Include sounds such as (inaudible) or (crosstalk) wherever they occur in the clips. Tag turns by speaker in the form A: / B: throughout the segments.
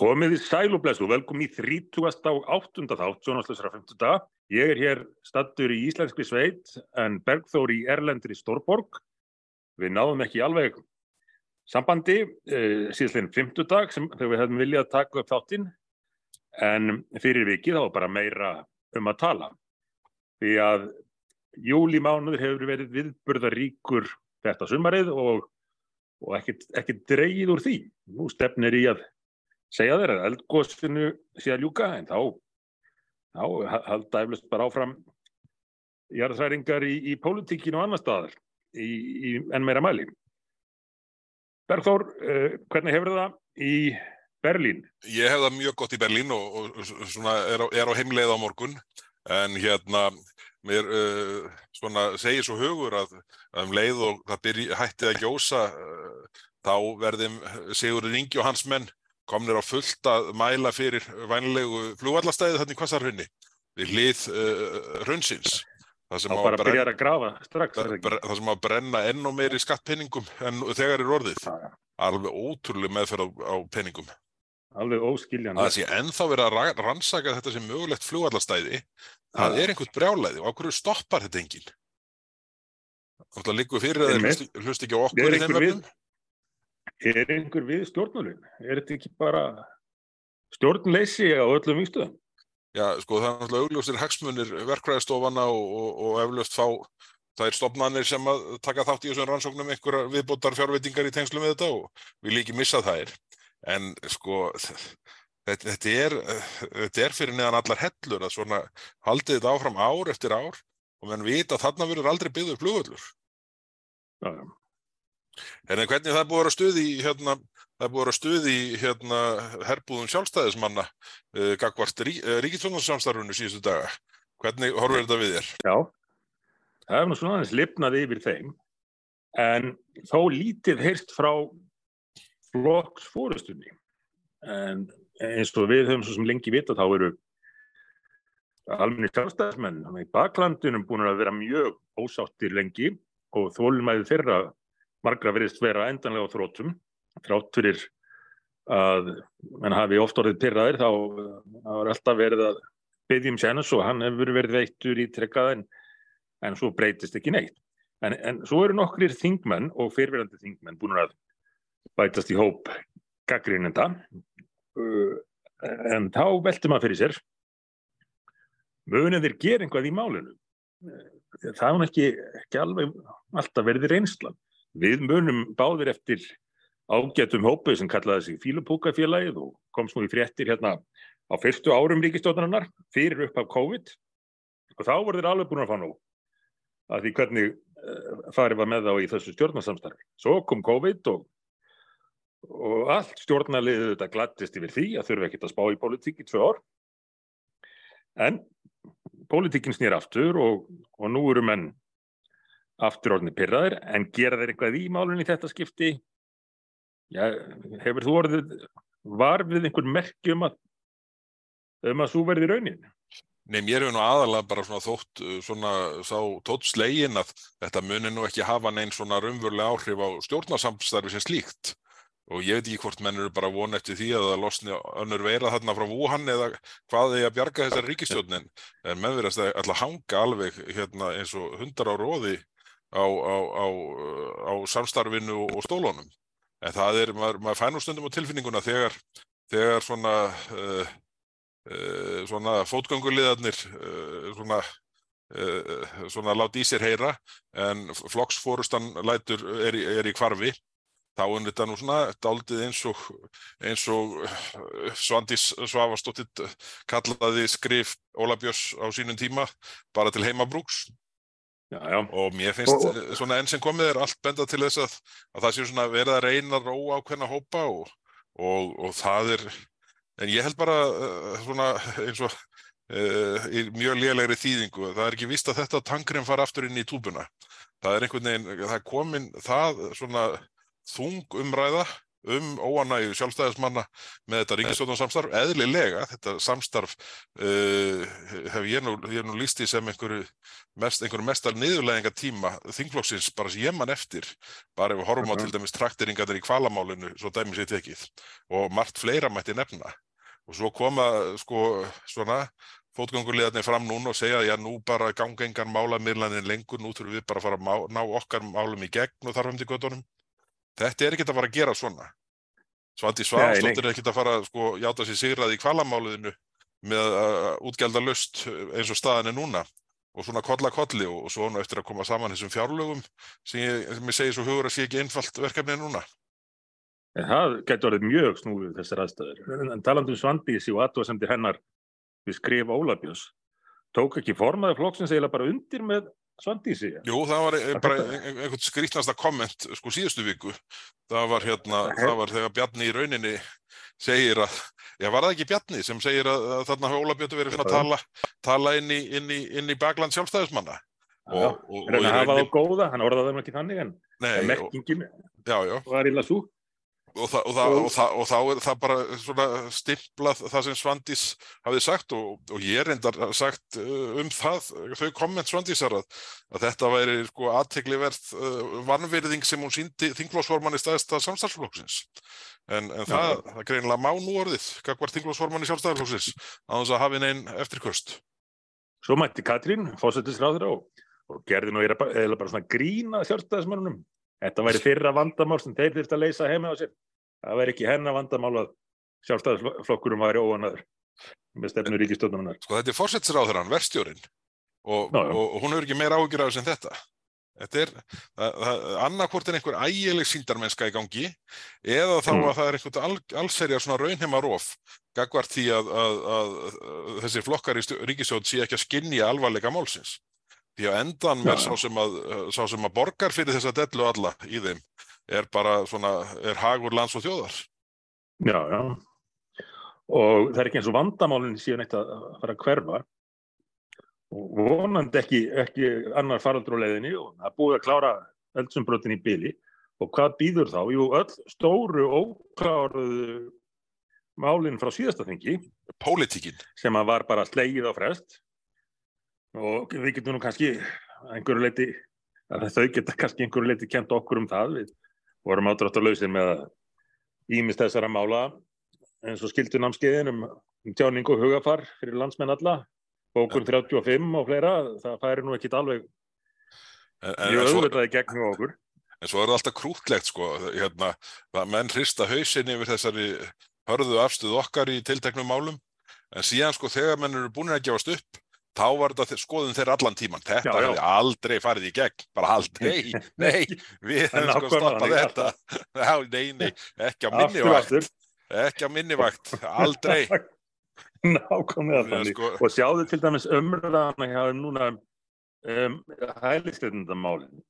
A: Komið í sæl og blessu, velkomin í 30. og 8. þátt, sjónastlösra 50. Ég er hér stattur í Íslenskri sveit en Bergþór í Erlendri Stórborg. Við náðum ekki alveg sambandi eh, síðan 50 dag sem þegar við hefðum viljað taka upp þáttinn en fyrir vikið þá bara meira um að tala. Því að júlimánuður hefur verið viðburðaríkur þetta sumarið og, og ekkert, ekkert dreigið úr því. Nú stefnir í að segja þeir að eldgóðsfinu sé að ljúka en þá, þá halda eflust bara áfram jarðhræringar í, í pólitíkinu og annar staðar í, í enn meira mæli. Bergþór, uh, hvernig hefur það í Berlín?
B: Ég hef það mjög gott í Berlín og, og svona er á, er á heimleið á morgun en hérna mér uh, svona segir svo hugur að um leið og það byrji, hætti að gjósa uh, þá verðum Sigurður Ingi og hans menn komnir á fullt að mæla fyrir vænlegu flugvallastæði þannig hvað þar hunni við hlið uh, hrunnsins
A: það sem, að brenna, að strax,
B: það, það sem að brenna enn og meiri skattpenningum en þegar er orðið. Ja. alveg ótrúlega meðferð á, á penningum
A: alveg óskiljan
B: að það sé ennþá verið að rannsaka þetta sem mögulegt flugvallastæði það ja. er einhvert brjálæði. Og okkur stoppar þetta enginn? Þá líkur fyrir að þeir hlust ekki okkur í þeim vefnum
A: Er einhver við stjórnulinn? Er þetta ekki bara stjórnleysi á öllum vingstöðum?
B: Já, sko það er náttúrulega augljóstir hagsmunir verkræðistofana og, og, og eflaust fá það er stopnarnir sem að taka þátt í þessum rannsóknum einhverja viðbótar fjárveitingar í tengslu með þetta og við líki missa það er. En sko þetta, þetta, er, þetta er fyrir neðan allar hellur að svona haldið þetta áfram ár eftir ár og menn vita að þarna verður aldrei byggður flugöllur. Já, já. En hvernig það búið að vera stuð í hérna, það búið að vera stuð í hérna herbúðum sjálfstæðismanna uh, gagvart rí, uh, ríkisvöndassamstarfunu síðustu daga. Hvernig horfur þetta við þér?
A: Já, það er nú svona aðeins lipnaði yfir þeim en þó lítið heyrst frá flokksfórustunni en eins og við höfum svo sem lengi vita þá eru almenni sjálfstæðismenn í baklandunum búin að vera mjög ósáttir lengi og þólumæði þeirra margra verist vera endanlega á þróttum þrátt fyrir að mann hafi oft orðið pyrraðir þá var alltaf verið að byggjum sérnus og hann hefur verið veittur í trekkað en, en svo breytist ekki neitt. En, en svo eru nokkrir þingmenn og fyrirverandi þingmenn búin að bætast í hóp gaggrínenda uh, en þá veltum maður fyrir sér munið þeir gera einhvað í málinu. Það er ekki, ekki alveg alltaf verið reynslan. Við munum báðir eftir ágætum hópu sem kallaði sig Fílupúkafélagið og komst nú í fréttir hérna á fyrstu árum ríkistjóðarinnar fyrir upp af COVID og þá voru þeir alveg búin að fá nú að því hvernig uh, farið var með þá í þessu stjórnarsamstarfi. Svo kom COVID og, og allt stjórnarliðið þetta glattist yfir því að þurfa ekkert að spá í politík í tvö ár en politíkin snýr aftur og, og nú eru menn aftur orðinni pyrraður, en gera þeir eitthvað í málunni þetta skipti? Já, hefur þú orðið var við einhver merkjum að um að svo verði raunin?
B: Nei, mér hefur nú aðalega bara svona þótt svona sá tótt slegin að þetta munir nú ekki hafa neinn svona raunverulega áhrif á stjórnarsamstarfi sem slíkt og ég veit ekki hvort menn eru bara von eftir því að það losni önnur veira þarna frá Wuhan eða hvað þeir að bjarga þessar ríkistjórnin en menn verðast að alltaf hanga alveg hérna, eins og hundar á róði á, á, á, á samstarfinu og stólunum. En það er, maður, maður fænur stundum á tilfinninguna þegar, þegar svona, uh, uh, svona fótgönguliðarnir uh, svona, svona láti í sér heyra en flokksfórustan lætur er, er í kvarfi þá er þetta nú svona daldið eins og, eins og Svandís Svavastóttir kallaði skrif Óla Björns á sínum tíma bara til heimabrúks Já, já. og mér finnst og, svona enn sem komið er allt benda til þess að, að það sé svona verið að reyna að róa á hvernig hópa og, og, og það er en ég held bara uh, svona eins og uh, í mjög lélegri þýðingu það er ekki vist að þetta tankrem fara aftur inn í túbuna það er einhvern veginn, það er komin það svona þung umræða um óanægu sjálfstæðismanna með þetta ríkistjóðnarsamstarf, eðlilega þetta samstarf uh, hef ég nú, ég nú líst í sem einhverju mest, einhverju mestar niðurleginga tíma þingflokksins bara sem ég mann eftir. Bara ef við horfum á til dæmis trakteringarnir í kvalamálinu, svo dæmis ég tekið og margt fleira mætti nefna. Og svo koma sko svona fótgangurliðarnir fram núna og segja já nú bara ganga engan málamirlanin lengur, nú þurfum við bara að fara að má, ná okkar málum í gegn og þarfum til göttunum Þetta er ekkert að fara að gera svona. Svandi Svansdóttir er ekkert að fara sko, játa sér sigraði í kvalamáliðinu með að útgelda lust eins og staðan er núna og svona kolla kolli og svo nú eftir að koma saman þessum fjárlögum sem ég, sem ég segi svo hugur að sé ekki einfalt verkefni núna.
A: En það getur orðið mjög snúið þessar aðstæður. En talandu um Svandísi og aðtóðasemdi hennar við skrif Ólafjós, tók ekki formaði flokksins eiginlega bara undir með Svandísi?
B: Jú, það var ein, bara einhvern skrítnasta komment sko síðustu viku. Það var hérna, það var þegar Bjarni í rauninni segir að, já var það ekki Bjarni sem segir að, að þarna hafa Óla Björn verið að tala, tala inn í, inn í, inn í bakland sjálfstæðismanna.
A: Og, og, og það var á góða, hann orðaði það ekki þannig en merkingin var illa svo.
B: Og, þa og, þa og, þa og þá er það bara svona stimplað það sem Svandís hafið sagt og ég reyndar sagt uh, um það, þau komment Svandísar að, að þetta væri sko aðtegliverð uh, vannverðing sem hún síndi þinglósforman í staðista samstarfsflokksins. En, en það, það greinilega má nú orðið kakvar þinglósforman í sjálfstæðarflokksins á þess að hafi neinn eftirkvöst
A: Svo mætti Katrín, fósættisráður og gerði nú eða bara svona grína sjálfstæðismörnum Þetta væri fyrra vandamál sem þeir þurft að leysa heima á sér. Það væri ekki hennar vandamál að sjálfstæðisflokkurum væri óanaður með stefnur ríkistöndunum.
B: Sko þetta er fórsættisráðurann, verstjórin og, og, og hún er ekki meira ágjur af þess en þetta. Þetta er, annarkvort er einhver ægileg síndarmennska í gangi eða þá mm. að það er einhvern all, allserjar svona raunheima róf gagvart því að, að, að, að þessi flokkar í ríkistönd sé ekki að skinja alvarleika málsins. Því að endan með sá sem að, sá sem að borgar fyrir þessa dellu alla í þeim er bara svona, er hagur lands og þjóðar.
A: Já, já. Og það er ekki eins og vandamálinn síðan eitt að fara að hverfa og vonandi ekki, ekki annar faraldur á leiðinni og það búið að klára eldsumbrötin í byli og hvað býður þá? Jú, öll stóru ókláruðu málinn frá síðasta þingi.
B: Pólitíkin.
A: Sem að var bara slegið á frest og við getum nú kannski einhverju leiti, þau geta kannski einhverju leiti kent okkur um það. Við vorum með að ímist þessara mála eins og skildu námskeiðin um, um tjáning og hugafar fyrir landsmenn alla bókun ja. 35 og fleira það færi nú ekkit alveg mjög auðvitaði gegn okkur.
B: En svo er það alltaf krútlegt sko hérna, menn hrista hausin yfir þessari hörðu afstuð okkar í tilteknum málum. En síðan sko þegar menn eru búin að gefast upp þá var þetta skoðun þeirra allan tíman þetta hefði aldrei farið í gegn. Bara aldrei, nei. við hefum sko stoppað þetta. (laughs) Já, nei, nei, ekki á minnivakt ekki á minnivakt, aldrei. (laughs)
A: Nákvæmlega þannig. sko... og sjáðu til dæmis umröðan hjá núna um, hælisleitundamálin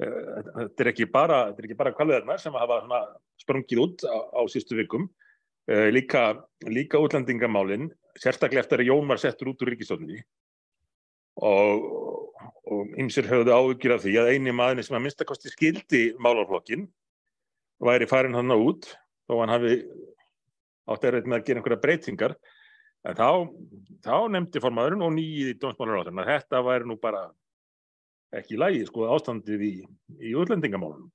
A: eh, þetta er ekki bara bara kvalveðarnar sem hafa sprungið út á, á sístu vikum. Uh, líka, líka útlendingamálin sérstaklega eftir að Jón var settur út úr ríkistöldinni og ymsir höfðu áhugir af því að eini maður sem að minnstakosti skildi málarflokkin væri farin hann út og hann hafi átt errið með að gera einhverja breytingar en þá, þá nefndi formaðurinn og nýjið í dómsmálar á þennan að þetta væri nú bara ekki lægi sko ástandið í, í útlendingamálunum.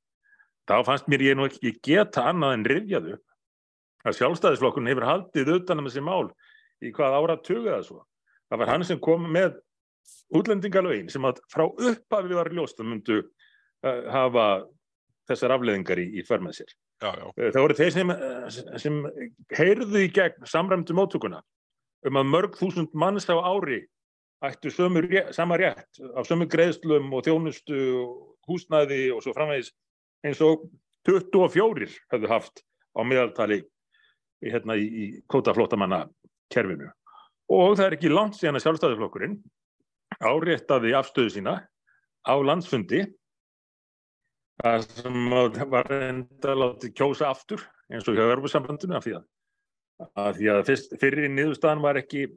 A: Þá fannst mér ég nú ekki geta annað en rifjaðu að sjálfstæðisflokkun hefur haldið utan um þessi mál í hvað ára tugaða svo. Það var hann sem kom með útlendingalögin sem að frá upphafi var ljóst að myndu uh, hafa þessar afleðingar í, í förmað sér.
B: Já, já.
A: Uh, það voru þeir sem, uh, sem heyrðu í gegn samræmdu móttökuna um að mörg þúsund manns á ári ættu sömu, sama rétt af sömu greiðslum og þjónustu húsnæði og svo framvegis eins og 24 höfðu haft á miðaltali hérna, í, í kvótaflótamanna kerfinu. Og það er ekki langt síðan að sjálfstæðiflokkurinn áréttaði afstöðu sína á landsfundi það sem var enda látið kjósa aftur eins og hjá Örbursambandinu af því að, að, því að fyrst, fyrir niðurstaðan var ekki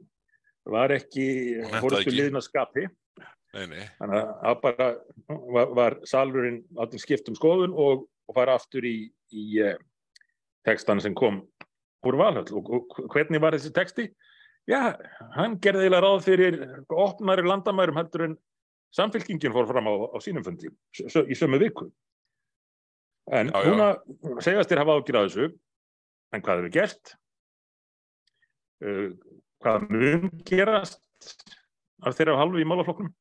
A: var ekki fórstu liðin að skapi
B: nei, nei.
A: þannig að bara var, var salurinn áttið skiptum skoðun og, og fara aftur í, í, tekstan sem kom úr Valhöll og, og hvernig var þessi teksti? Já, hann gerði eiginlega ráð fyrir opnari landamærum heldur en samfélkingin fór fram á, á sínum fundi í sömu viku. En já, já. núna segast þér hafa ágjörðað þessu, en hvað hefur gert? Uh, hvað mun gerast af þeirra halvu í málafloknum?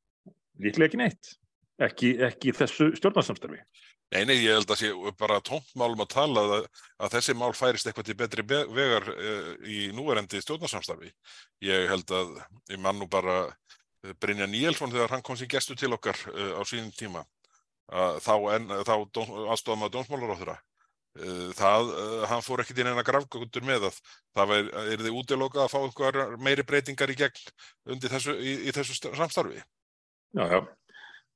A: Líklega ekki neitt, ekki, ekki þessu stjórnarsamstarfi.
B: Nei, nei, ég held að sé bara tóntmálum að tala að, að þessi mál færist eitthvað til betri vegar uh, í núverendi stjórnarsamstarfi. Ég held að, ég mann nú bara uh, Brynja Níelsson þegar hann kom sér gestu til okkar uh, á sínum tíma, þá, þá aðstofum að dómsmálar á þeirra. Það, hann fór ekkert inn eina grafgöndur með að það er, er þið útiloka að fá meiri breytingar í gegn undir þessu, í, í þessu samstarfi.
A: Já, já.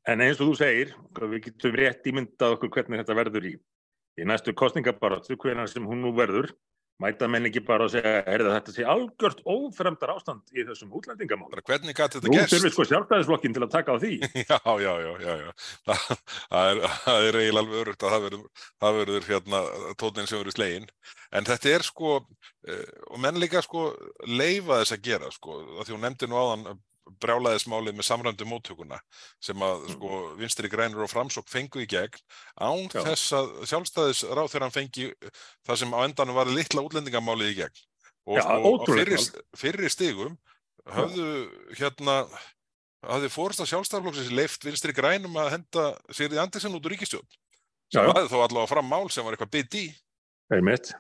A: En eins og þú segir, við getum rétt ímyndað okkur hvernig þetta verður í, í næstu kostningabarátu, hvernig sem hún nú verður, mæta menn ekki bara að segja, er þetta sé algjört ófremdar ástand í þessum útlendingamál.
B: Hvernig gæti þetta gerst?
A: Nú þurfum við sko sjálfstæðisflokkin til að taka á því. (laughs)
B: já, já, já, já, já. Það, það er, er eiginlega alveg örugt að það verður, það verður hérna tónin sem verður slegin. En þetta er sko, eh, og menn líka sko leifa þess að gera sko, að því hún nefndi nú áðan brjálaðismálið með samrændu móttökuna sem að mm. sko vinstri grænur og framsók fengu í gegn án Já. þess að sjálfstæðisráð þegar hann fengi það sem á endanum var litla útlendingamálið í gegn og,
A: Já, og á
B: fyrri, fyrri stigum hafðu hérna hafði fórst að sjálfstæðarflokksins leift vinstri grænum að henda Sigriði Andersen út úr ríkistjón sem Já. hafði þó allavega fram mál sem var eitthvað bytt í
A: Einmitt.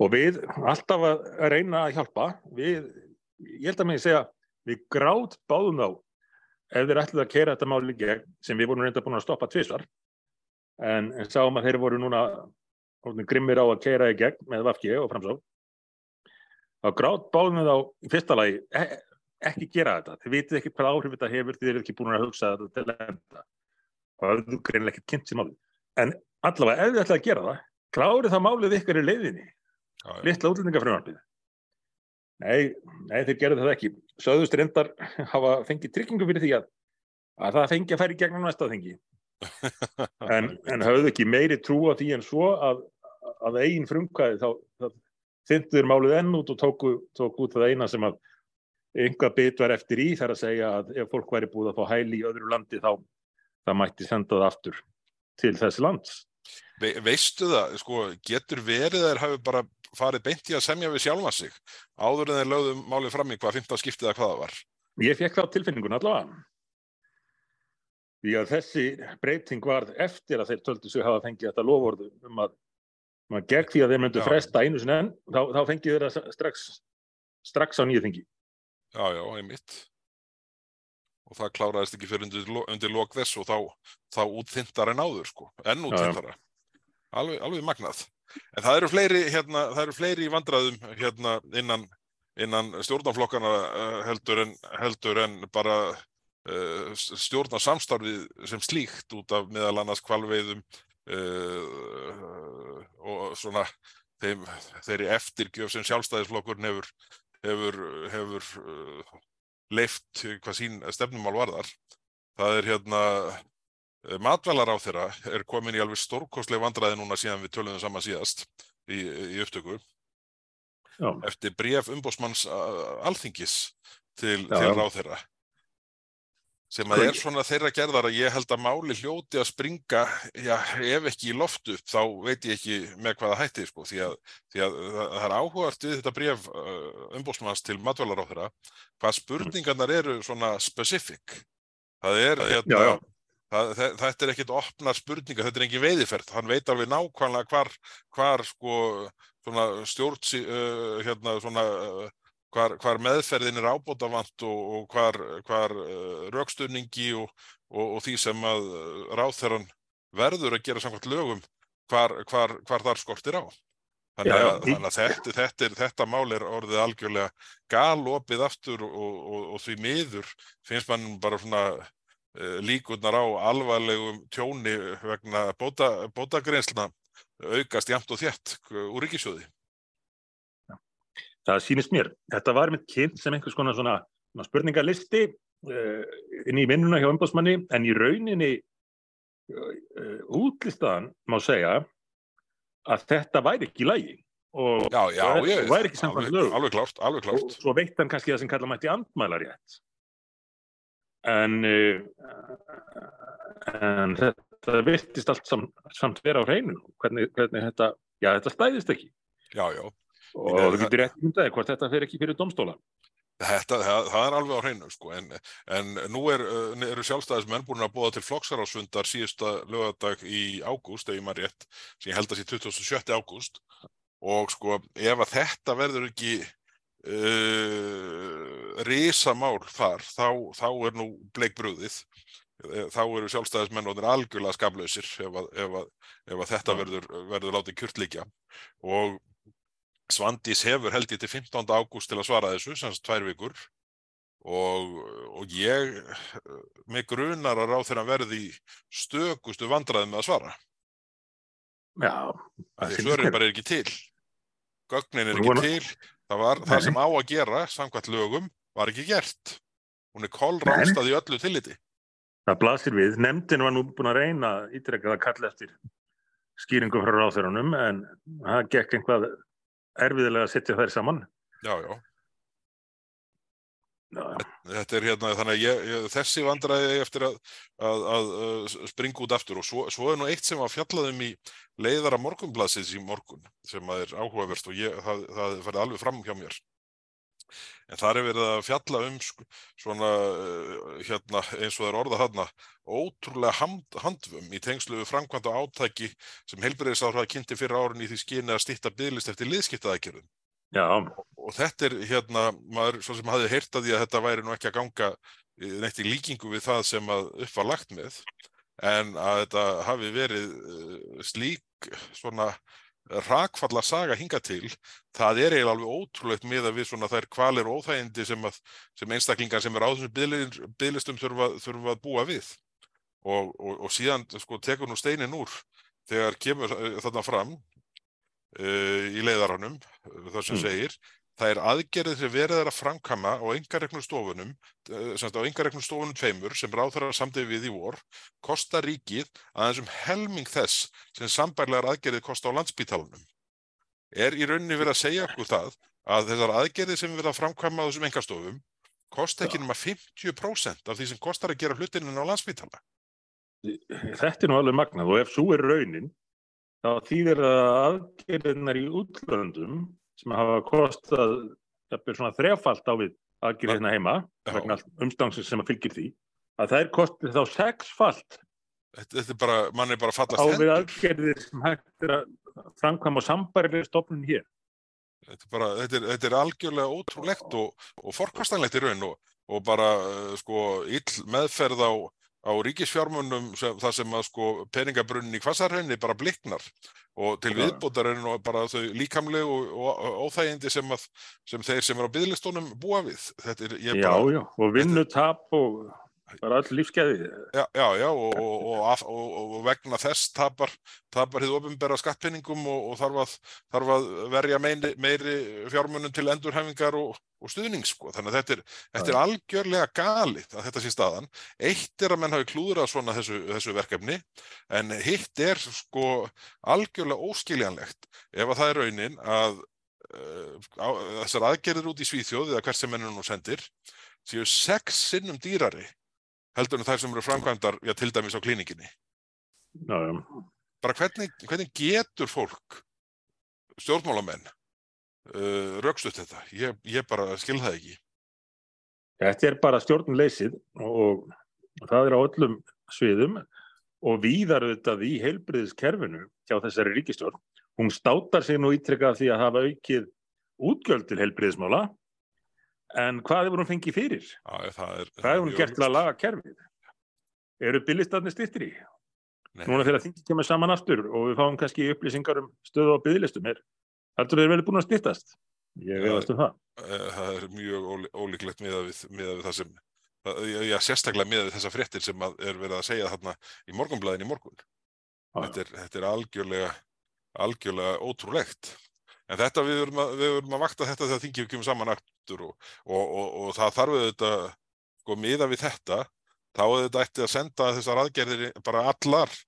A: og við alltaf að reyna að hjálpa við, ég held að mig segja við grátt báðum þá ef þeir ætluð að kera þetta máli gegn sem við vorum reynda búin að stoppa tvísvar en, en sáum að þeir voru núna grimmir á að kera í gegn með Vafki og framsá þá grátt báðum við þá í fyrsta lagi e ekki gera þetta, þið vitið ekki hvað áhrif þetta hefur þið eru ekki búin að hugsa þetta til enda. Og það er greinlega ekki kynnt sér máli en allavega ef þið ætlaði að gera það klárið það málið ykkar í leiðinni. Litla útlendingafröðarpið Nei, nei, þeir gerðu það ekki. Söðust reyndar hafa fengið tryggingu fyrir því að, að það fengi að færi gegnum næsta þengi. (laughs) En, en hafðu ekki meiri trú á því en svo að, að eigin frumkvæði þá þyndur málið enn út og tóku, tóku út það eina sem að einhvað bit var eftir í þar að segja að ef fólk væri búið að fá hæli í öðru landi þá það mætti senda það aftur til þessi lands.
B: Ve, veistu það, sko, getur verið að þeir hafi bara farið beint í að semja við sjálfa sig áður en þeir lögðum málið fram í hvað 15 skiptið að hvaða var?
A: Ég fekk þá tilfinningun allavega. Því að þessi breyting var eftir að þeir töldu sig hafa fengið þetta lofórðu um að maður gegn því að þeir myndu fresta einu sinni enn, þá, þá fengið þeir það strax, strax á nýju þingi.
B: Já, já, einmitt. Og það kláraðist ekki fyrir undir, undir lok þess og þá, þá útþyndar en áður, sko. Enn útþyndara. Alveg, alveg magnað. En það eru fleiri, hérna, það eru fleiri vandræðum hérna, innan, innan stjórnarflokkana uh, heldur, en, heldur en bara uh, stjórnarsamstarfið sem slíkt út af meðal annars kvalveiðum uh, og svona þeim, þeirri eftirgjöf sem sjálfstæðisflokkurinn hefur, hefur, hefur leift hvað sín stefnumál varðar. Það er hérna Eh, matvælar á þeirra er komin í alveg stórkostleg vandræði núna síðan við töluðum saman síðast í, í upptöku. Já. eftir bref umbósmanns alþingis til, til ráð þeirra sem að er svona þeirra gerðar að ég held að máli hljóti að springa, já, ef ekki í loftu þá veit ég ekki með hvaða hætti sko, því að, því að það er áhugart við þetta bref umbósmanns til matvælar á þeirra hvað spurningarnar eru svona specific. Það er hérna Það, þetta er ekkit opna spurninga, þetta er engin veiðiferð, hann veit alveg nákvæmlega hvar, hvar sko, stjórn, uh, hérna, svona, uh, hvar, hvar meðferðin er ábútafant og, og hvar, hvar uh, raukstunningi og, og, og því sem að ráþæran verður að gera samkvæmt lögum, hvar þar skortir á. Þannig að, þannig að þetta, þetta, er, þetta mál er orðið algjörlega galopið aftur og því miður finnst mann bara svona líkurnar á alvarlegum tjóni vegna bóta, bótagreinsluna aukast jæmt og þétt úr ríkisjóði.
A: Það sýnist mér. Þetta var mitt kynnt sem einhvers konar svona, svona spurningalisti uh, inn í vinnuna hjá umbásmanni en í rauninni uh, útlistaðan má segja að þetta væri ekki í lagi og
B: Já, já,
A: og
B: ég,
A: væri ekki samkvæmt
B: alveg, klárt, alveg klárt.
A: svo veitt hann kannski það sem kalla mætti andmælarétt en uh, en þetta virtist allt sam, samt vera á hreinu hvernig, hvernig þetta, já þetta stæðist ekki
B: Já, já.
A: og þú getur rétt myndaði hvort þetta fer ekki fyrir domstóla
B: Þetta, það, það er alveg á hreinu, sko, en, en nú er, uh, eru sjálfstæðismenn búin að búa til flokksarásfundar síðasta lögadag í ágúst, ef ég maður rétt, sem ég held að sé 27. ágúst, og sko, ef að þetta verður ekki uh, risamál þar, þá, þá er nú bleikbrúðið, þá eru sjálfstæðismenn og þeir algjörlega skaflausir ef, að, ef, að, ef að þetta verður, verður látið kjurtlikja og Svandís hefur held ég til 15. ágúst til að svara þessu, sem sagt tvær vikur og, og ég með grunar að ráð þeirra verði stökustu vandræðum með að svara.
A: já,
B: Því
A: Það
B: svörin
A: finnst
B: bara er ekki til. Gögnin er ekki til. Það, var,
A: Nei.
B: það sem á að gera, samkvæmt lögum, var ekki gert. Hún er kollrámstað í öllu tilliti.
A: það blasir við nefndin var nú búin að reyna ítrekkað að kalla eftir skýringum frá ráþurunum en það gekk einhvað erfiðilega að setja þær saman
B: Já, já. Þetta er hérna, þannig að ég, ég, þessi vandræði eigi eftir að, að, að, að springa út aftur og svo, svo er nú eitt sem var fjallaðum í leiðara morgunblassins í morgun sem að er áhugaverst og ég, það, það færði alveg fram hjá mér. En þar er verið að fjalla um svona, uh, hérna, eins og það er orðað þarna, ótrúlega hand, handvum í tengslu við framkvæmd og átæki sem heilbreyðisáhrað kynnti fyrir árun í því skyni að stýtta byggðlist eftir liðskiptaðakjörðum
A: já,
B: og þetta er hérna, maður svo sem hafði heyrt að því að þetta væri nú ekki að ganga eh, neitt í líkingu við það sem að upp var lagt með en að þetta hafi verið uh, slík svona rakfalla saga hinga til það er eiginlega alveg ótrúlegt með að við svona þær kvalir og óþægindi sem, að, sem einstaklingar sem er á þessum biðlistum þurfa, þurfa að búa við. Og, og, og síðan sko tekur nú steinin úr þegar kemur eh, þarna fram uh, í leiðaranum þar sem
A: Mm.
B: segir. Það er aðgerðið sem verið er að framkama á engareknum stofunum uh, semst á engareknum stofunum tveimur sem ráðherra samtið við í vor kosta ríkið aðeins um helming þess sem sambærlegar aðgerðið kosta á landspítalunum er í rauninni verið að segja okkur það að þessar aðgerðið sem verið að framkvæma á þessum engastofum kosta ekki nema 50% af því sem kostar að gera hlutinin á landspítala?
A: Þetta er nú alveg magnað og ef svo er raunin þá þýðir að aðgerðinar í útlöndum sem hafa kostað svona þrefalt á við aðgerðina heima
B: Já.
A: vegna umstangsins sem að fylgir því að þær kosti þá sexfalt
B: þetta, þetta er bara, mann er bara að
A: á
B: fallast
A: við aðgerðir sem hægt er að framkvæma á sambærilega stofnun hér
B: þetta er, bara, þetta er, þetta er algjörlega ótrúlegt og, og forkastanlegt í raun og, og bara uh, sko ill meðferð á, á ríkisfjármunum sem, það sem að sko peningabrunnin í kvassarhenni bara bliknar og til
A: Já.
B: viðbótar er nú bara þau líkamleg og, og, og óþægindi sem, að, sem þeir sem eru á byðlistónum búa við er,
A: já,
B: bara,
A: já, og vinnutap og bara öll lífskeiði
B: Já, já, já og, og, og, og, vegna þess tapar, tapar hið ofinbera skattpenningum og, og þarf, að, þarf að verja meiri, meiri fjármunum til endurhæfingar og, og stuðnings sko. Þannig að þetta er, þetta er algjörlega galið að þetta sé staðan. Eitt er að menn hafi klúðrað svona þessu, þessu verkefni en hitt er sko algjörlega óskiljanlegt ef að það er raunin að uh, á, þessar aðgerðir út í Svíþjóð eða hvert sem mennur nú sendir séu sex sinnum dýrari heldur en þær sem eru framkvæmdar, já, til dæmis á klíninginni.
A: já, já.
B: Bara hvernig, hvernig getur fólk, stjórnmálamenn, uh, raukstuð þetta? Ég, ég bara skil það ekki.
A: Þetta er bara stjórnleysið og það er á öllum sviðum og víðar auðvitað í heilbriðiskerfinu hjá þessari ríkistjórn. Hún státar sig nú ítrekkað því að hafa aukið útgjöld til heilbriðismála en hvað hefur hún fengið fyrir?
B: Já, það er,
A: Hvað hefur hún gert til að laga kerfið? Eru bygglistatni styrtir í?
B: Nei.
A: Núna þegar þingið kemur saman aftur og við fáum kannski upplýsingar um stöðu á bygglistum er. Heldur þeir verið búin að styrtast? Ég veist um það.
B: Eh, það er mjög ólí, ólíklegt miðað við, við það sem, já, já, sérstaklega miðað við þessa fréttir sem er verið að segja þarna í morgunblæðin í morgun. Þetta er, þetta er algjörlega, algjörlega ótrúlegt. En þetta við verum að, að vakta þetta þegar þingið kemur saman aftur og, og, og, og það þarf auðvitað, sko, miða við þetta, þá auðvitað ætti að senda þessar aðgerðir bara allar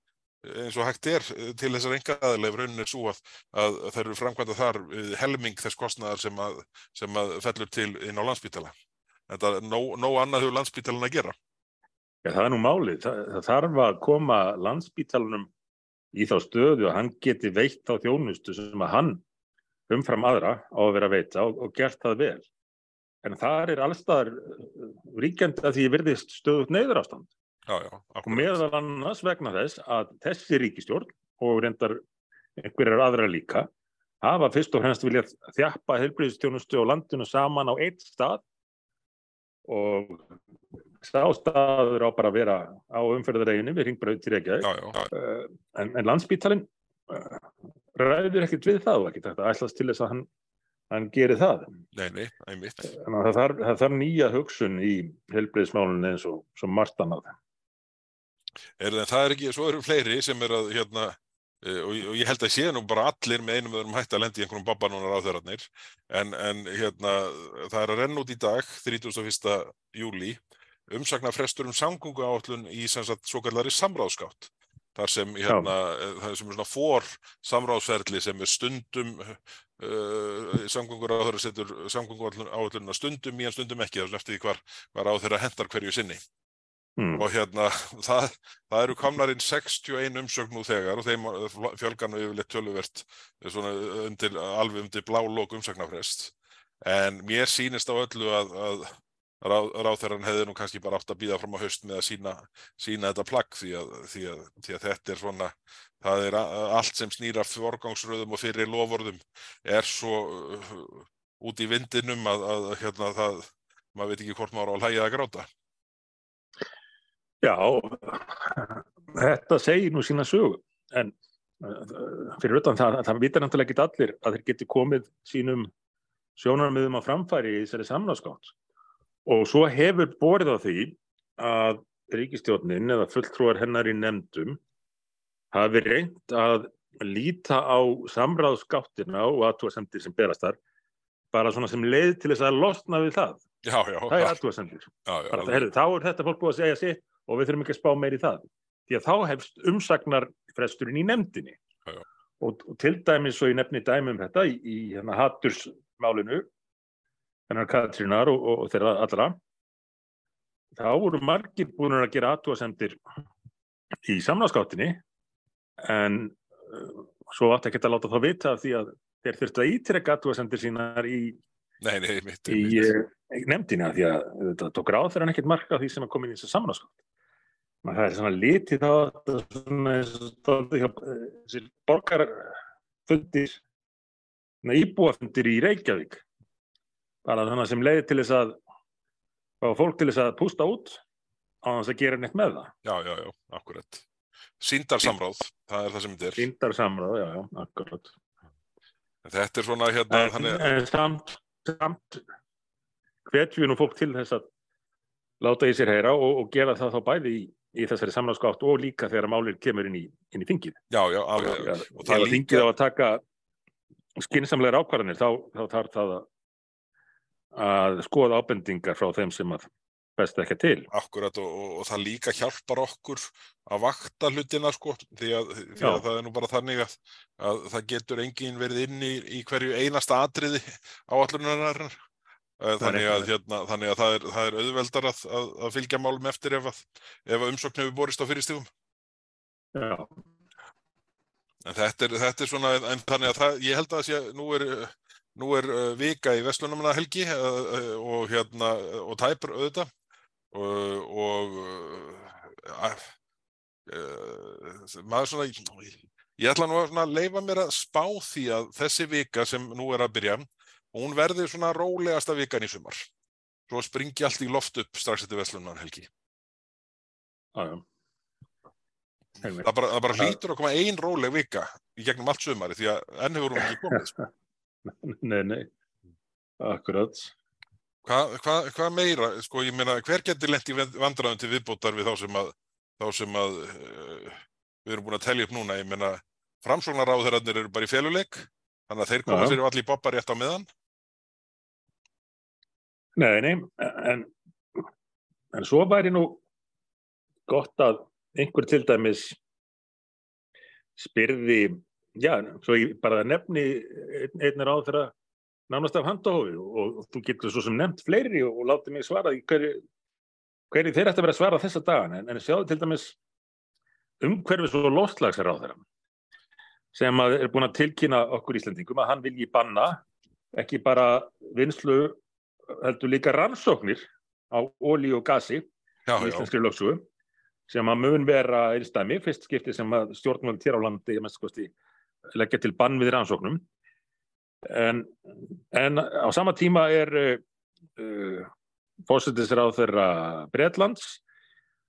B: eins og hægt er til þessar enga aðleif rauninni svo að, að það eru framkvæmda þar helming þess kostnæðar sem að, sem að fellur til inn á landsbítala. Þetta er nóg, nóg annað hefur landsbítalan að gera.
A: Já, það er nú málið. Það, það þarf að koma landsbítalanum í þá stöðu að hann geti veitt á þjónustu sem að hann umfram aðra á að vera að veita og, og gert það vel. En það er allstaðar ríkjandi að því verðist stöðut neyður ástand.
B: Já, já,
A: og meðal annars vegna þess að þessi ríkistjórn og reyndar einhverjar aðra líka hafa fyrst og fremst viljað þjappa helbriðstjónustu og landinu saman á eitt stað og stástaður á bara að vera á umferðareginu við ringbröð til Reykjavík en, en landsbítalinn uh, ræður ekkert við það og ekkert þetta ætlast til þess að hann, hann gerir það.
B: Nei, nei, einmitt.
A: Það þarf, það þarf nýja hugsun í helbriðsmálunni eins og, og margt annað
B: er það, það er ekki, svo eru fleiri sem er að hérna, og, og ég held að sé nú bara allir með einum öðrum hætti að lendi í einhverjum babbanónar á þeirrarnir en, en hérna, það er að renna út í dag 31. júli umsakna frestur um samgöngu áallun í svo kallari samráðskátt þar sem hérna, það sem er svona fór samráðsferðli sem er stundum uh, samgöngur á þeirra setur samgöngu áallunna stundum í en stundum ekki, þess eftir því hvar, hvar á þeirra hendar hverju sinni. Mm. og hérna það, það eru komnarinn 61 umsögn nú þegar og þeim fjölganu yfirleitt töluvert undir, alveg undir blálók umsögnafrest en mér sýnist á öllu að, að ráð, ráðherran hefði nú kannski bara átt að býða fram á haust með að sína, sína þetta plagg því að, því, að, því að þetta er svona það er allt sem snýra forgangsröðum og fyrir lofórðum er svo uh, út í vindinum að, að hérna það maður veit ekki hvort maður á að hlæja að gráta.
A: Já, þetta segir nú sína sögu, en fyrir utan það, það vitar náttúrulega ekki allir að þeir geti komið sínum sjónarmiðum á framfæri í þessari samnáðskátt og svo hefur borið á því að ríkistjórnin eða fulltrúar hennar í nefndum hafi reynd að líta á samráðskáttina og aðtúarsendir sem berast þar bara svona sem leið til þess að losna við það.
B: Já, já.
A: Það er aðtúarsendir. Þá er þetta fólk búið að segja sitt og við þurfum ekki að spá meir í það því að þá hefst umsagnar fresturinn í nefndinni
B: já, já.
A: Og, og til dæmis og ég nefni dæmum þetta í, í hérna hattursmálinu hennar Katrínar og, og, og þeirra allra þá voru margir búin að gera aðtúasendir í samnáskáttinni en uh, svo átti ekki að láta þá vita því að þeir þurftu að ítrekka aðtúasendir sínar í
B: Nei, nei, mitt,
A: í, í eh, nefndina því að þetta tók ráð þegar hann ekkert marka því sem að koma inn í þessu samnáskátt það er svona litið þá þessir borgarfundir íbúafundir í Reykjavík bara þannig sem leiði til þess að fá fólk til þess að pústa út á þess að gera neitt með það
B: Já, já, já, akkurat Sýndarsamráð, það er það sem þetta er
A: Sýndarsamráð, já, já, akkurat
B: Þetta er svona hérna
A: En, þannig... en samt, samt hvetjum við nú fólk til þess að láta í sér heyra og, og gera það þá bæði í í þessari samnáðskátt og líka þegar málir kemur inn í, inn í þingið.
B: Já, já, alveg.
A: Þegar líka... þingið á að taka skinsamlegar ákvarðanir, þá, þá þarf það að, að skoða ábendingar frá þeim sem að best ekki til.
B: Akkurat og, og, og það líka hjálpar okkur að vakta hlutina sko, því að, því að það er nú bara þannig að, að það getur engin verið inn í, í hverju einasta atriði á allunarinnar Þannig að, hérna, þannig að það, er, það er auðveldar að, að, fylgja málum eftir ef, ef umsókn hefur borist á fyrirstífum.
A: Já.
B: En þetta er, þetta er svona, en þannig að það, ég held að sé, nú er, nú er uh, vika í Vestlunumna helgi uh, uh, og hérna, og tæpur auðvitað og, maður svona, ég ætla nú að leifa mér að spá því að þessi vika sem nú er að byrja, hún verði svona rólegasta vikan í sumar. Svo springi allt í loft upp strax eftir Veslunar helgi.
A: Aðjá.
B: Það bara, það bara hlýtur að koma ein róleg vika í gegnum allt sumari því að enn hefur hún ekki komið. (laughs) (laughs)
A: Nei, nei. Akkurat.
B: Hvað hva, hva meira, sko, ég meina, hver getur lent í vandraðum til viðbótar við þá sem að, þá sem að uh, við erum búin að telja upp núna, ég meina, framsóknaráðherrarnir eru bara í féluleik, þannig að þeir koma sér allir í boppa rétt á meðan.
A: Nei, nei, en, en svo væri nú gott að einhver til dæmis spyrði, já, svo ég bara nefni einn, einnir á þeirra nánast af handahófi og, og þú getur svo sem nefnt fleiri og, og látið mig svara í hverju, hverju þeir ætti að vera að svara þessa dagan en, en sjáðu til dæmis umhverfis og lofslagsar á þeirra sem er búin að tilkynna okkur Íslandingum að hann vilji banna ekki bara vinslu heldur líka rannsóknir á ólí og gasi
B: Já,
A: í
B: já,
A: íslenskri lögsugu sem að mun vera einstæmi, fyrst skipti sem að stjórnvöld hér á landi mest kosti leggja til bann við rannsóknum en, en á sama tíma er uh, fósættisráð þeirra Bretlands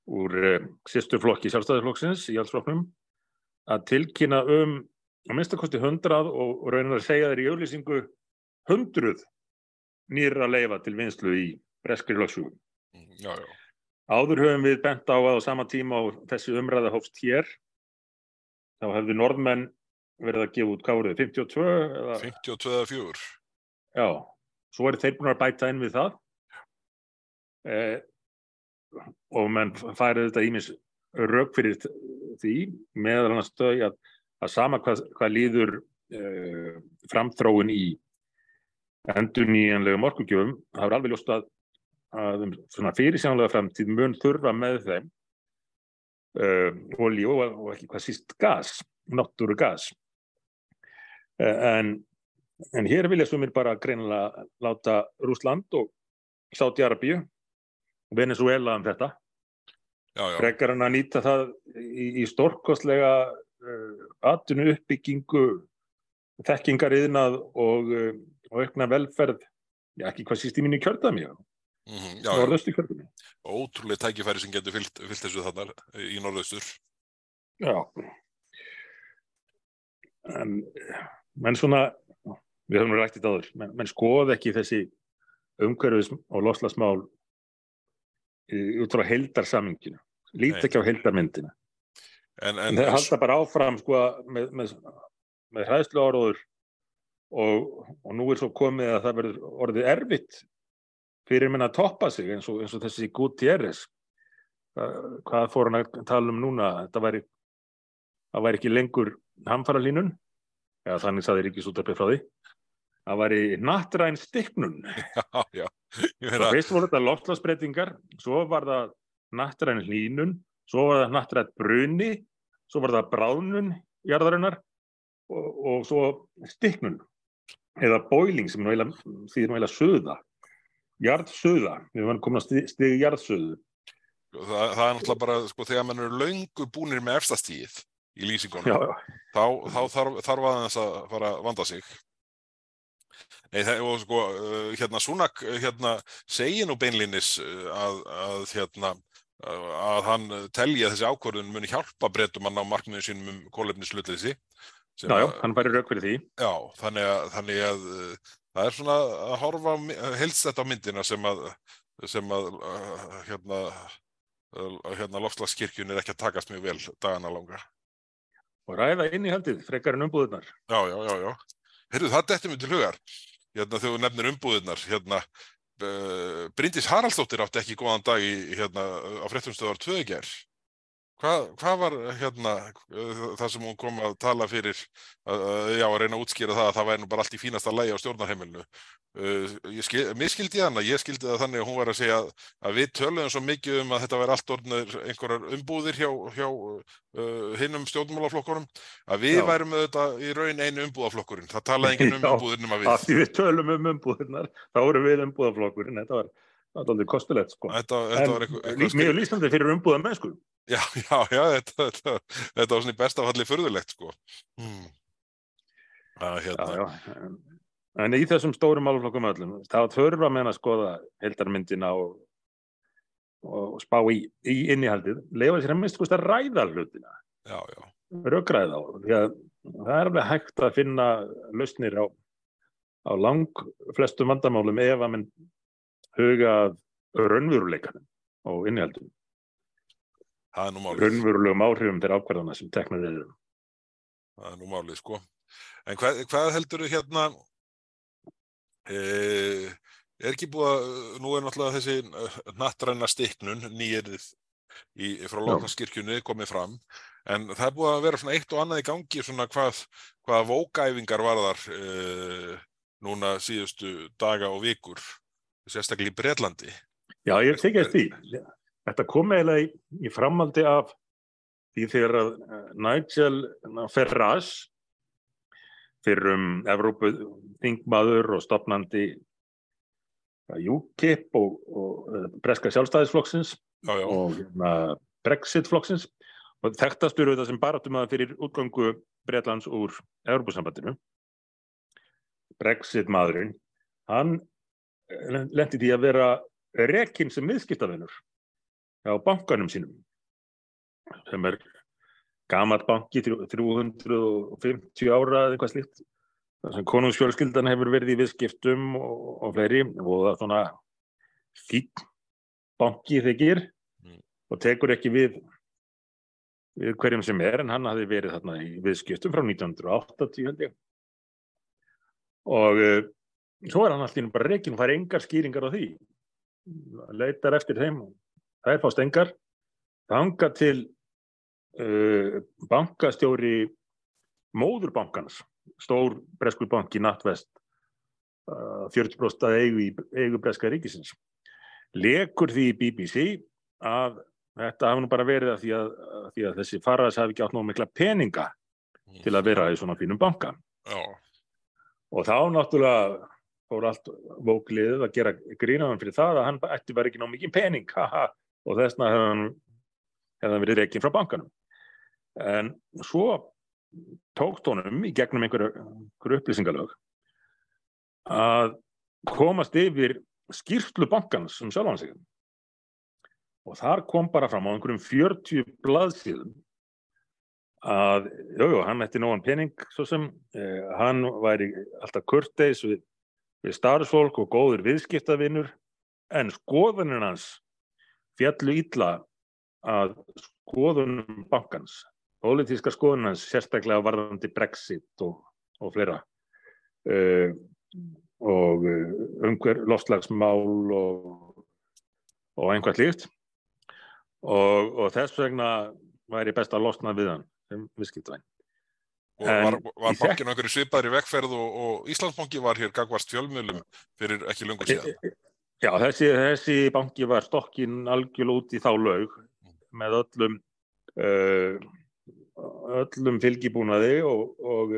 A: úr uh, sýsturflokki sjálfstæðisflokksins í allsflokknum að tilkynna um að minnstakosti hundrað og, og raunar að segja þeir í auðlýsingu hundruð nýra leifa til vinslu í breskri lögsugu.
B: já, já.
A: Áður höfum við bent á að á sama tíma og þessi umræða hófst hér þá hefðu norðmenn verið að gefa út hvað voruð, 52 eða,
B: 52 eða 4.
A: já, svo eru þeir búin að bæta inn við það. Eh, og menn færið þetta ímis rauk fyrir því meðal annars þau að, að sama hvað, hvað líður eh, framþróun í endur nýjanlegum orkugjöfum, það er alveg ljóst að að um svona fyrirsjónlega framtíð mun þurfa með þeim uh, olíu og, og ekki hvað síst gas, náttúru gas en en hér vilja sumir bara greinilega láta Rúsland og Sáti-Arabíu Venezuela um þetta frekar en að nýta það í, í stórkostlega uh, atvinnu uppbyggingu þekkingariðnað og, uh, og aukna velferð já, ekki hvað síst í minni kjördami
B: mhm, já, já.
A: norðaustu kjördami
B: ótrúlega tækifæri sem getur fyllt, fyllt þessu þarna í norðaustur.
A: Já. En, menn svona, við höfum nú rætt í dáður, menn, menn skoð ekki þessi umhverfis og loslasmál út frá heildarsaminginu. Lít
B: Nei.
A: ekki á heildarmyndina.
B: En,
A: En
B: en,
A: þeir halda bara áfram sko með, með, með hræðslu áróður og, og nú er svo komið að það verður orðið erfitt fyrir minna að toppa sig eins og, eins og þessi Gutierrez. Hvað, fór hann að tala um núna? Þetta væri, það væri ekki lengur hamfara línun, eða þannig saði Ríkisútarpið frá því. Það væri nattræn stikknun. (laughs)
B: já, já, meina,
A: fyrst voru þetta loftslagsbreytingar, svo var það nattræn hlínun, svo var það nattræn bruni, svo var það bráðnun jarðarinnar og, og svo stikknun eða boiling sem þýðir nú eiginlega söða. Jarðsöða, við varum komin að stigi, stigi jarðsöðu.
B: það, það er náttúrulega bara, sko, þegar mann eru löngu búnir með efstastíð í lýsingunum, þá, þá þarf, þarf aðeins að fara að vanda sig. Nei, það, og sko, uh, hérna, Súnak, hérna, segir nú beinlínis uh, að, að, hérna, uh, að hann telji að þessi ákvörðun muni hjálpa breytum að ná markmiðin sínum um kólefnislutleysi. sem
A: já, já, hann færi rauk fyrir því.
B: Já, þannig að, þannig að uh, það er svona að horfa á heilst þetta á myndina sem að, sem að uh, hérna, uh, hérna lofslagskirkjun er ekki að takast mjög vel dagana langa.
A: Og ræða inn í haldið, frekar en umbúðunar.
B: Já, já, já, já. Heyrðu, það dettur mér til hugar. Hérna þegar þú nefnir umbúðirnar, hérna uh, Bryndís Haraldsdóttir átti ekki góðan dag í, hérna á fréttumstöðar tvöðger. Hvað, hvað var hérna uh, það sem hún kom að tala fyrir já, að reyna að útskýra það að það væri nú bara allt í fínasta lægi á stjórnarheimilinu. Uh, ég skil, mér skildi hana, ég skildi það þannig að hún var að segja að, að við töluðum svo mikið um að þetta væri allt orðnir einhverjar umbúðir hjá, hjá uh, hinnum stjórnmálaflokkurum að við
A: Já.
B: værum auðvitað í raun einu umbúðaflokkurinn. Það talaði (laughs) enginn um
A: Já.
B: umbúðir nema
A: Af
B: við.
A: því við tölum um umbúðunar, þá erum við umbúðaflokkurinn. Þetta var, það var aldrei kostulegt, sko.
B: Þetta, þetta
A: En
B: eitthvað,
A: mjög lýsandi fyrir umbúða mennsku.
B: Já, já, já, þetta, þetta, þetta var svona í besta falli furðulegt, sko. Hmm. Að,
A: Já,
B: hérna,
A: já. En, en í þessum stórum málflokkum öllum, þá þurfa menn að skoða heldarmyndina og, og spá í, í innihaldið, leifa sér að minnst að ræða hlutina,
B: já, já,
A: röggræða á. Því að það er alveg hægt að finna lausnir á, á lang flestum vandamálum ef að menn huga að raunveruleikanum og
B: málið.
A: raunverulegum áhrifum þeirra ákvarðana sem teknar eru.
B: Það er nú málið, sko. En hvað, hvað heldur þú hérna, e, er ekki búið að, nú er náttúrulega þessi nattræna stiknun, nýjerið, í, frá Lóknarskirkjunni komið fram en það er búið að vera svona eitt og annað í gangi svona hvað, hvað vókæfingar varðar uh, núna síðustu daga og vikur sérstaklega í Breitlandi
A: Já, ég tekja því. Þetta kom eiginlega í, í framaldi af því þegar að Nigel Farage fyrir um Evrópu þingmaður og stopnandi UKIP og, og Breska sjálfstæðisflokksins
B: já, já.
A: og hérna, Brexit-flokksins og þekktastur auðvitað sem baratum að fyrir útgangu Breitlands úr Európusambandinu Brexit-maðurinn hann lendi því að vera rekinn sem viðskiptavinnur á bankanum sínum sem er gamat banki 350 ára eða eitthvað slíkt konungsfjölskyldan hefur verið í viðskiptum og, og fleiri og það er svona fín banki þykir mm. og tekur ekki við, við hverjum sem er en hann hafi verið þarna í viðskiptum frá 1980 held ég og svo er hann alltaf bara reygin og fær engar skýringar á því. Leitar eftir þeim það er fást engar þanga til uh, bankastjóri móðurbankans stór breskur banki Nattvest uh, 40% eigu, eigu breska ríkisins lekur því í BBC að þetta hafi nú bara verið að því að, að, því að þessi farraðs hafi ekki átt náðu mikla peninga til að vera í svona fínum banka.
B: Já.
A: og þá náttúrulega fór allt vóklið að gera grínaðan fyrir það að hann ætti verið ekki náðu mikið pening haha, og hefði hann, hefði hann verið reygin frá bankanum. En svo tókt honum í gegnum einhverju upplýsingalög að komast yfir skýrtlu bankans um sjálfan sig. Og þar kom bara fram á einhverjum 40 blaðsíðum að jújú, hann ætti nógan pening svo sem eh, hann væri alltaf kurteis við, við starfsfólk og góður viðskiptavinnur en skoðuninn hans fjallu ítla að skoðunum bankans pólitíska skoðunans sérstaklega varðandi Brexit og, og fleira. Uh, og uh, umhver lofslagsmál og, og einhvert líkt og, og þess vegna væri best að losna við hann sem viðskiptvæn
B: Og var, var bankin okkur í svipaðri vegferð og, og Íslandsbanki var hér gagvast fjölmjölum fyrir ekki lunga síðan?
A: Já, þessi, þessi banki var stokkin algjörl út í þá laug með öllum uh, öllum fylgibúnaði og, og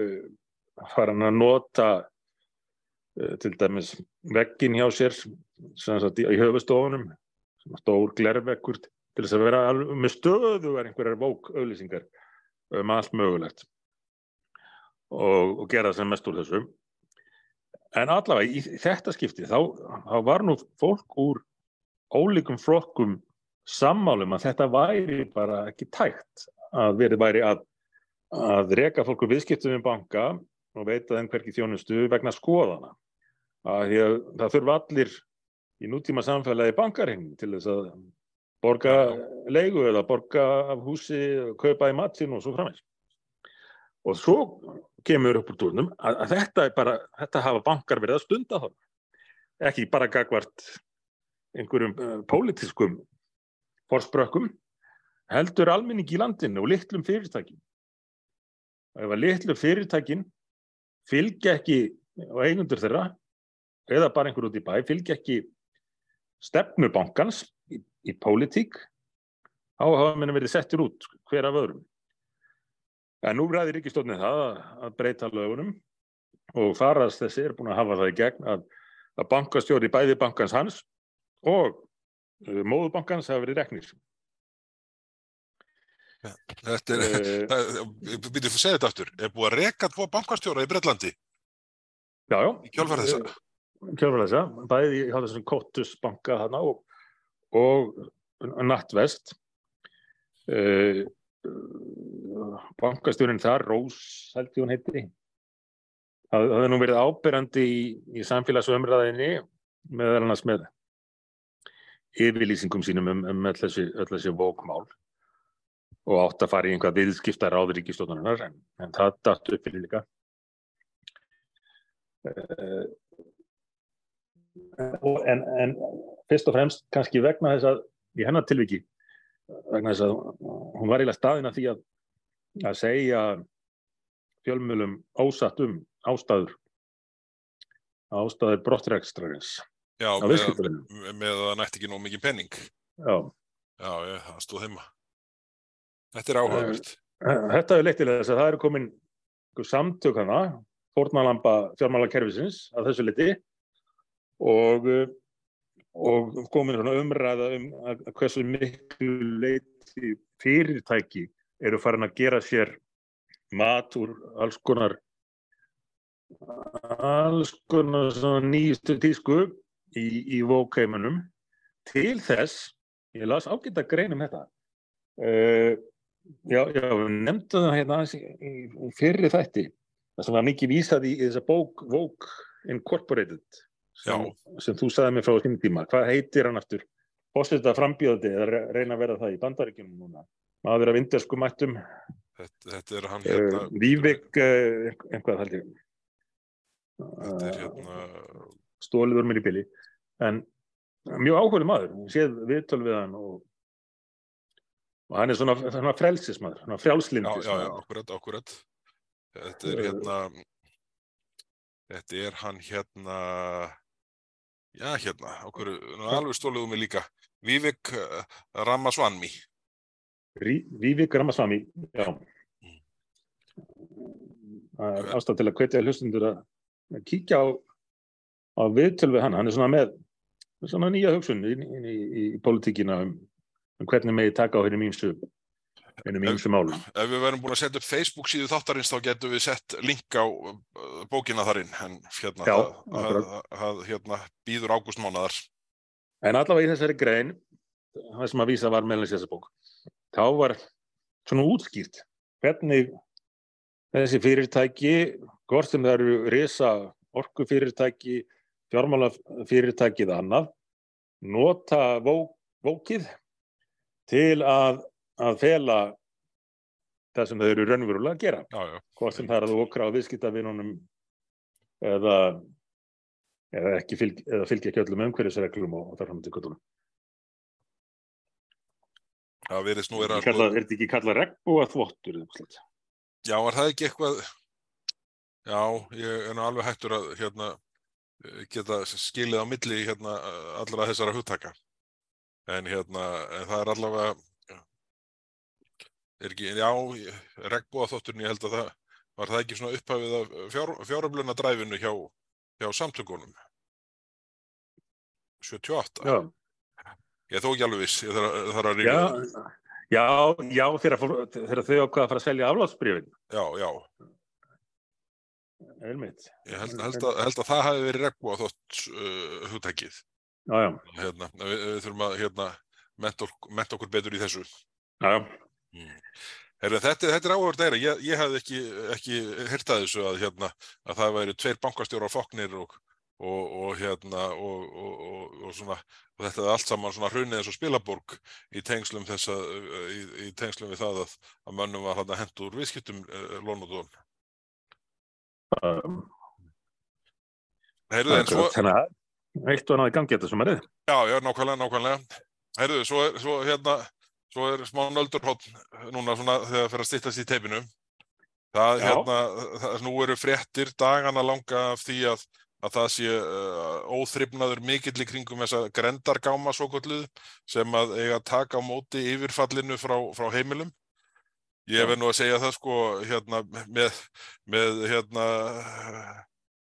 A: fara hann að nota uh, til dæmis veggin hjá sér sagt, í höfustofunum stór glervekkur til þess að vera með stöðu er einhverjar vók auðlýsingar um allt mögulegt og, og gera sem mest úr þessu en allavega í þetta skipti þá, þá var nú fólk úr ólíkum flokkum sammálum að þetta væri bara ekki tækt að verið væri að, að reka fólku viðskiptum við banka og veita þeim hverki þjónustu vegna skoðana. Að að það þurfa allir í nútíma samfélagi bankarheng til þess að borga leigu eða borga af húsi, kaupa í matinn og svo framins. Og svo kemur upp úr tórnum að, að þetta, bara, þetta hafa bankar verið að stunda þá. Ekki bara gagvart einhverjum uh, pólitískum forsprökkum heldur almenning í landinu og litlum fyrirtækin. Og ef að litlum fyrirtækin fylgja ekki og eigundur þeirra, eða bara einhver út í bæ, fylgja ekki stefnubankans í, í pólitík, þá hafa minna verið settir út hver af öðrum. En nú ræðir ekki stofnið það að, breyta lögunum og farast þessi er búin að hafa það í gegn að, að bankastjóri bæði bankans hans og uh, móðubankans hafa verið reknir.
B: Þetta er, við að segja þetta aftur, er búið að reka tvo bankastjóra í Breitlandi?
A: Já, já.
B: Í kjálfarðisa?
A: Kjálfarðisa, bæði í þessum Kottus banka hana og, og Nattvest. Uh, bankastjórin þar, Rós held ég hún heiti, það hefði nú verið ábyrjandi í, í samfélagsumræðinni meðal annars með yfirlýsingum sínum um, um öll þessi, þessi vókmál og átt að fara í einhvað viðskiptar á ríkistóðunar en, en það datt upp fyrir líka. Uh, en, en fyrst og fremst kannski vegna þess að í hennar tilviki vegna þess að hún var eiginlega staðin að því að, að segja fjölmjölum ósatt um ástæður ástæður brottrækstrarins
B: Já, með, að það nætti ekki nóg mikið penning.
A: Já,
B: Já, ég, það stóð heima. Þetta er áhugavert.
A: þetta er leitt til þess að það eru komin samtök hana, fórnalamba fjármálakerfisins að þessu liti og, uh, og komin umræða um að hversu miklu leiti fyrirtæki eru farin að gera sér mat úr alls konar alls konar nýjustu tísku í, í vókeimunum til þess, ég las ágæta grein um þetta. Uh, já, já, við nefndum það hérna fyrri þætti það sem var mikið vísað í, í þessa bók Vogue Incorporated sem, sem þú sagði mér frá þessum tíma. Hvað heitir hann aftur? Fórseta frambjöði eða re- reyna að vera það í bandaríkjunum núna maður af inderskum mættum
B: Þetta, þetta er hann
A: uh,
B: hérna.
A: Vívik uh, einhvað held ég
B: Þetta er
A: uh,
B: hérna.
A: stólið úr mér í bili en mjög áhugaður maður Ég séð viðtöl við hann og, og hann er svona, svona frelsismadur svona
B: Já,
A: frjálslindis
B: já, já, akkurat, akkurat. Þetta er hérna. Þetta er hann hérna. Já, hérna, okkur, alveg stóluðum við líka. Vivek uh, Ramaswamy.
A: Vívik Ramaswamy já er ástæð til að hvetja hlustundur að að kíkja á, á viðtöl við hann, hann er svona með svona nýja hugsun inn í, í, í politíkina um, um hvernig megi taka á hennum ímsu málum
B: Ef við verðum búin að setja upp Facebook síðu þáttarins þá getum við sett link á uh, bókina þar inn. En hérna,
A: Já,
B: það, það, það hérna, býður ágústmánaðar.
A: En allavega í þessari grein það sem að vísa var meðlans þessa bók þá var svona útskýrt hvernig þessi fyrirtæki hvort sem það eru risa orkufyrirtæki fjármálafyrirtæki eða annað nota vó, vókið til að, að fela það sem þau eru raunverulega að gera
B: Já, já.
A: hvort sem það er að okra á viðskiptavinunum eða, eða fylg, eða fylgja ekki öllum umhverfisreglum og þar fram til kvöldunum.
B: Það verðist nú vera...
A: Er þetta ekki kallað regnbúa þvottur?
B: Já, var það ekki eitthvað Já, ég er nú alveg hættur að hérna geta skilið á milli hérna allra þessara hugtaka en hérna, en það er allavega er ekki, já regnbúa þótturinn, ég held að það var það ekki svona upphafið af fjár, fjáröfluna dræfinu hjá, hjá samtökunum. 78
A: Já,
B: ég þó ekki alveg viss, ég þarf, þarf að ríka
A: já, já, já þegar, þau ákvaða að fara að selja aflátsbrifin.
B: já, já,
A: Einmitt.
B: ég held, held, að, held að það hafi verið regnbúa þótt uh, hugtækið hérna, við, við þurfum að hérna, menta, ok- menta okkur betur í þessu.
A: já, já.
B: Herra, þetta, þetta er áhverð þeirra, ég, ég hafði ekki, ekki heyrt að þessu að, hérna, að það væri tveir bankastjóra foknir og, og, og, hérna, og, og, og, og, svona, og þetta er allt saman svona hrunið eins og spilaborg í tengslum, þessa, í, í tengslum við það að, að mönnum var hérna hent úr viðskiptum uh, lón og dón.
A: Um,
B: Heyrðu, en svo.
A: Þannig að eitt og annað í gangi þetta sem er þið.
B: Já, já, nákvæmlega, nákvæmlega. Heyrðu, svo svo, hérna, svo er smá nöldurhótt núna svona þegar það fer að styttast í teipinu. Það, hérna, það, nú eru fréttir dagana langa af því að, að það sé uh, óþrifnaður mikill í kringum þessa grendargáma svo kolluð sem að eiga taka á móti yfirfallinu frá, frá heimilum. Ég verð nú að segja það sko, hérna, með, með, hérna,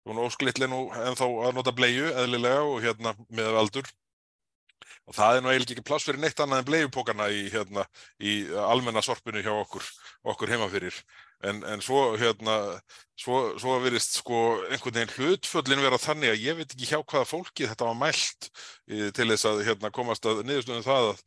B: Hún ósklittli nú ennþá að nota bleiu eðlilega og hérna með aldur. Og það er nú eiginlega ekki pláss fyrir neitt annað en bleiupókana í, hérna, í almenna sorpinu hjá okkur, okkur heima fyrir. En, en svo, hérna, svo, svo virðist sko einhvern veginn hlutföllin vera þannig að ég veit ekki hjá hvaða fólki þetta var mælt í, til þess að hérna, komast að niðurstöðum það að,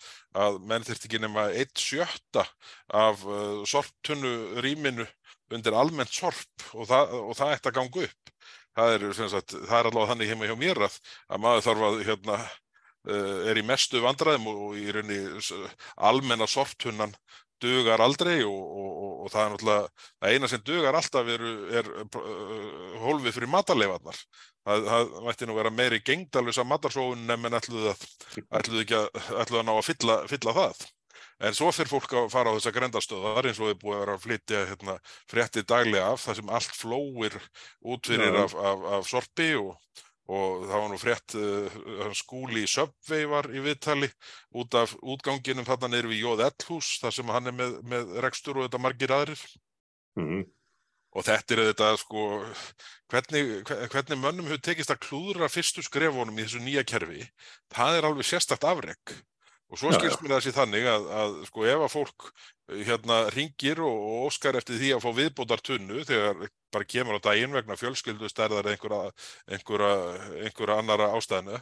B: að menn þurft ekki nema eitt sjötta af uh, sorptunnu rýminu undir almennt sorp og það, og það ætti að ganga upp það er, sagt, það er allavega þannig heima hjá mér að, að maður þarf að hérna, er í mestu vandræðum og, í rauninni almenna sorptunnan dugar aldrei og, og, og, og það er náttúrulega það eina sem dugar alltaf er, er uh, hólfið fyrir matarleifarnar það, það mætti nú vera meiri gengdalvisa matarsóun en menn ætluðu, að, ætluðu ekki að, ætluðu að ná að fylla, fylla það. En svo fyrir fólk að fara á þessa grendastöðar eins og þið búið að vera að flytja hérna, frétti daglega af það sem allt flóir út fyrir af, af, af sorpi og, og það var nú frétt uh, skúli í Subway var í viðtali út af útganginum þarna neyru við Jóð Ellhús þar sem hann er með, með rekstur og þetta margir aðrir.
A: Mhm.
B: Og þetta er þetta sko, hvernig, hve- hvernig mönnum hefur tekist að klúðra fyrstu skrefunum í þessu nýja kerfi, það er alveg sérstakt afrek. Og svo skilst mér sér þannig að, að sko ef að fólk uh, hérna ringir og, og óskar eftir því að fá viðbótar tunnu þegar bara kemur á daginn vegna fjölskyldu stærðar einhverja, einhverja, einhverja annara ástæðinu,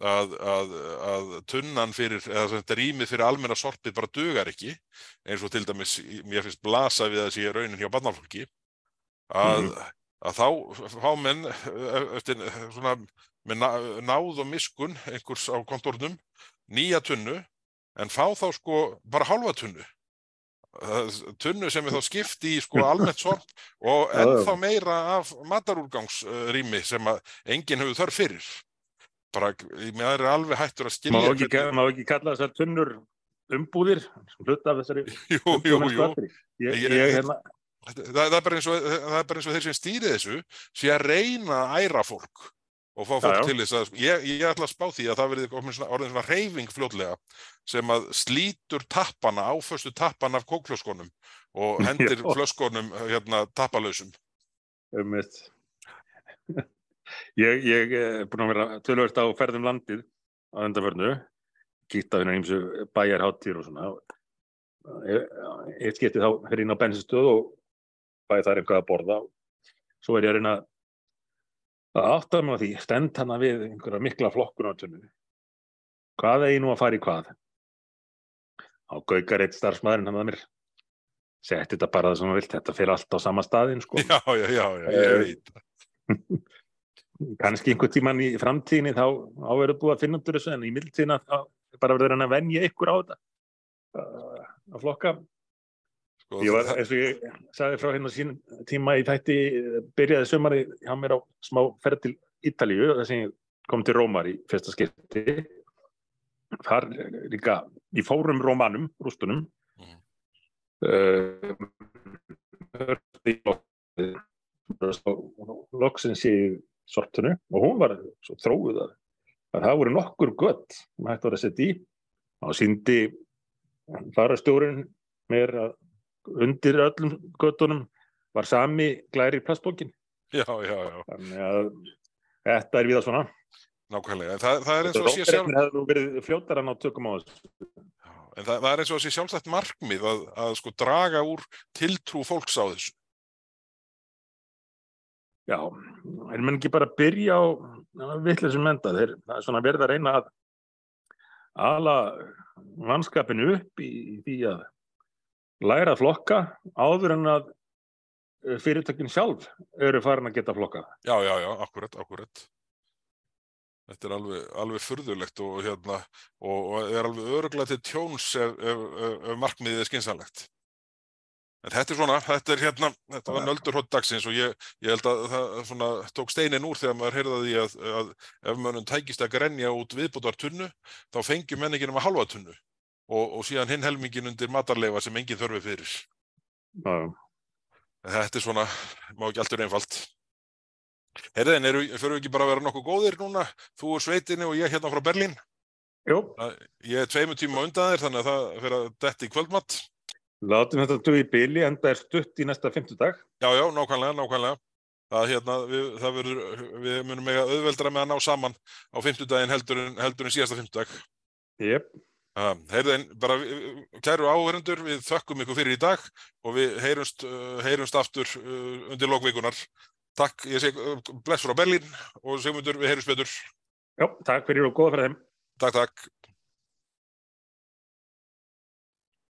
B: að, að, að tunnan fyrir, eða sem þetta rýmið fyrir almenna sorpið bara dugar ekki, eins og til dæmis mér finnst blasa við sé raunin hjá barnafólki, að, að þá fá menn eh, eftir eh, svona með ná- náð og miskun einhvers á kontórnum nýja tunnu en fá þá sko bara hálfa tunnu. Það- tunnu sem er þá skipt í sko almennt sorp og ennþá meira af matarúrgangsrými sem að enginn hefur þörf fyrir. Bara, mér er alveg hættur að
A: Má
B: skilja
A: ekki,
B: hvernig-
A: má ekki kalla þessar tunnur umbúðir, hluta af þessari (laughs)
B: jú, jú, jú?
A: Ég,
B: Ég-
A: hérna,
B: það, það, er bara eins og, það er bara eins og þeir sem stýri þessu sé að reyna að æra fólk og fá fólk
A: Já, já.
B: til þess að ég, ég ætla að spá því að það verði orðin svona reyfing fljótlega sem að slítur tappana, áföstu tappana af kókflöskonum og (laughs) hendir
A: Já.
B: flöskonum hérna tappalausum.
A: um mitt. ég, ég er búin að vera tölvöld á ferðum landið á undanförnu, kýtt á hérna eins og bæjarháttir og svona. Eitt skipti þá fyrir inn á bensinstöð og bæði þar eitthvað að borða. Svo er ég að reyna að átta mig á því, stend hana við einhverja mikla flokkun á tunnu. Hvað er ég nú að fara í hvað? Á gaukar eitt starfsmæðurinn hann að mér. Setti þetta bara það sem þú vilt, þetta fyrir allt á sama staðinn, sko.
B: Já, já, já, já, ég
A: Eh,
B: veit. (laughs)
A: kannski einhvern tíman í framtíðinni þá á verður búið að finna úr þessu en í mildtíðina þá bara verður hann að venja ykkur á þetta að flokka ég var eins og ég sagði frá hérna sín tíma í þætti eh, byrjaði sumari hjá mér á smá ferð til Ítalíu þar sem ég kom til Rómar í fyrsta skipti. Þar líka í fórum Rómanum, rústunum.
B: Mhm.
A: uh, hörði loksins í sortunu og hún var svo þróuð að, að það voru nokkur gött sem hægt var að setja í. Og síndi farastjórin mér að undir öllum göttunum var sami glæri plastbókin.
B: Já, já, já,
A: þannig að þetta er við að svona.
B: Nákvæmlega. En það, það er eins og að sé sjálf...
A: Hefðu nú verið fljótar að ná tökum á þessu.
B: En það, það er eins og að sé sjálfstætt markmið að, að sko draga úr tiltrú fólks á þessu.
A: Já, er menn ekki bara byrja á vittlisum enda þeir, það er svona verið að reyna að ala mannskapinu upp í, í því að læra að flokka áður en að eh, fyrirtökin sjálf eru farin að geta flokkað.
B: Já, já, já, akkurat, akkurat. Þetta er alveg, alveg furðulegt og, hérna, og, og er alveg öruglega til tjóns ef, ef, ef, ef markmiðið er skynsanlegt. En þetta er svona, þetta er hérna, þetta var nöldur hot dagsins og ég, ég held að það svona, tók steinin úr þegar maður heyrði að að, ef mönnum tækist að grenja út viðbútar tunnu, þá fengjum menningin um að halva tunnu og, og síðan hinn helmingin undir matarleifa sem engin þörfi fyrir.
A: Já,
B: Þetta er svona, má ekki alltur einfalt. Herðin, fyrir við ekki bara að vera nokkuð góðir núna? Þú er sveitinni og ég hérna frá Berlín.
A: Jú,
B: Ég er tveimu tíma undan þér, þannig að það fyrir að detti í kvöldmatt.
A: látum þetta duð í byli en það er stutt í næsta fimmtudag.
B: Já, já, nákvæmlega, nákvæmlega. Það, hérna, við, það verður, við munum eiga auðveldra með að ná saman á fimmtudaginn heldur en, heldur en síðasta fimmtudag.
A: Jep,
B: Heyrðin, bara kæru áhörendur, við þökkum ykkur fyrir í dag og við heyrumst, heyrumst aftur undir lokvikunar. Takk, ég segi uh, bless frá Berlín og Sigmundur, við heyrumst betur.
A: já, takk fyrir og góða fyrir þeim.
B: Takk, takk.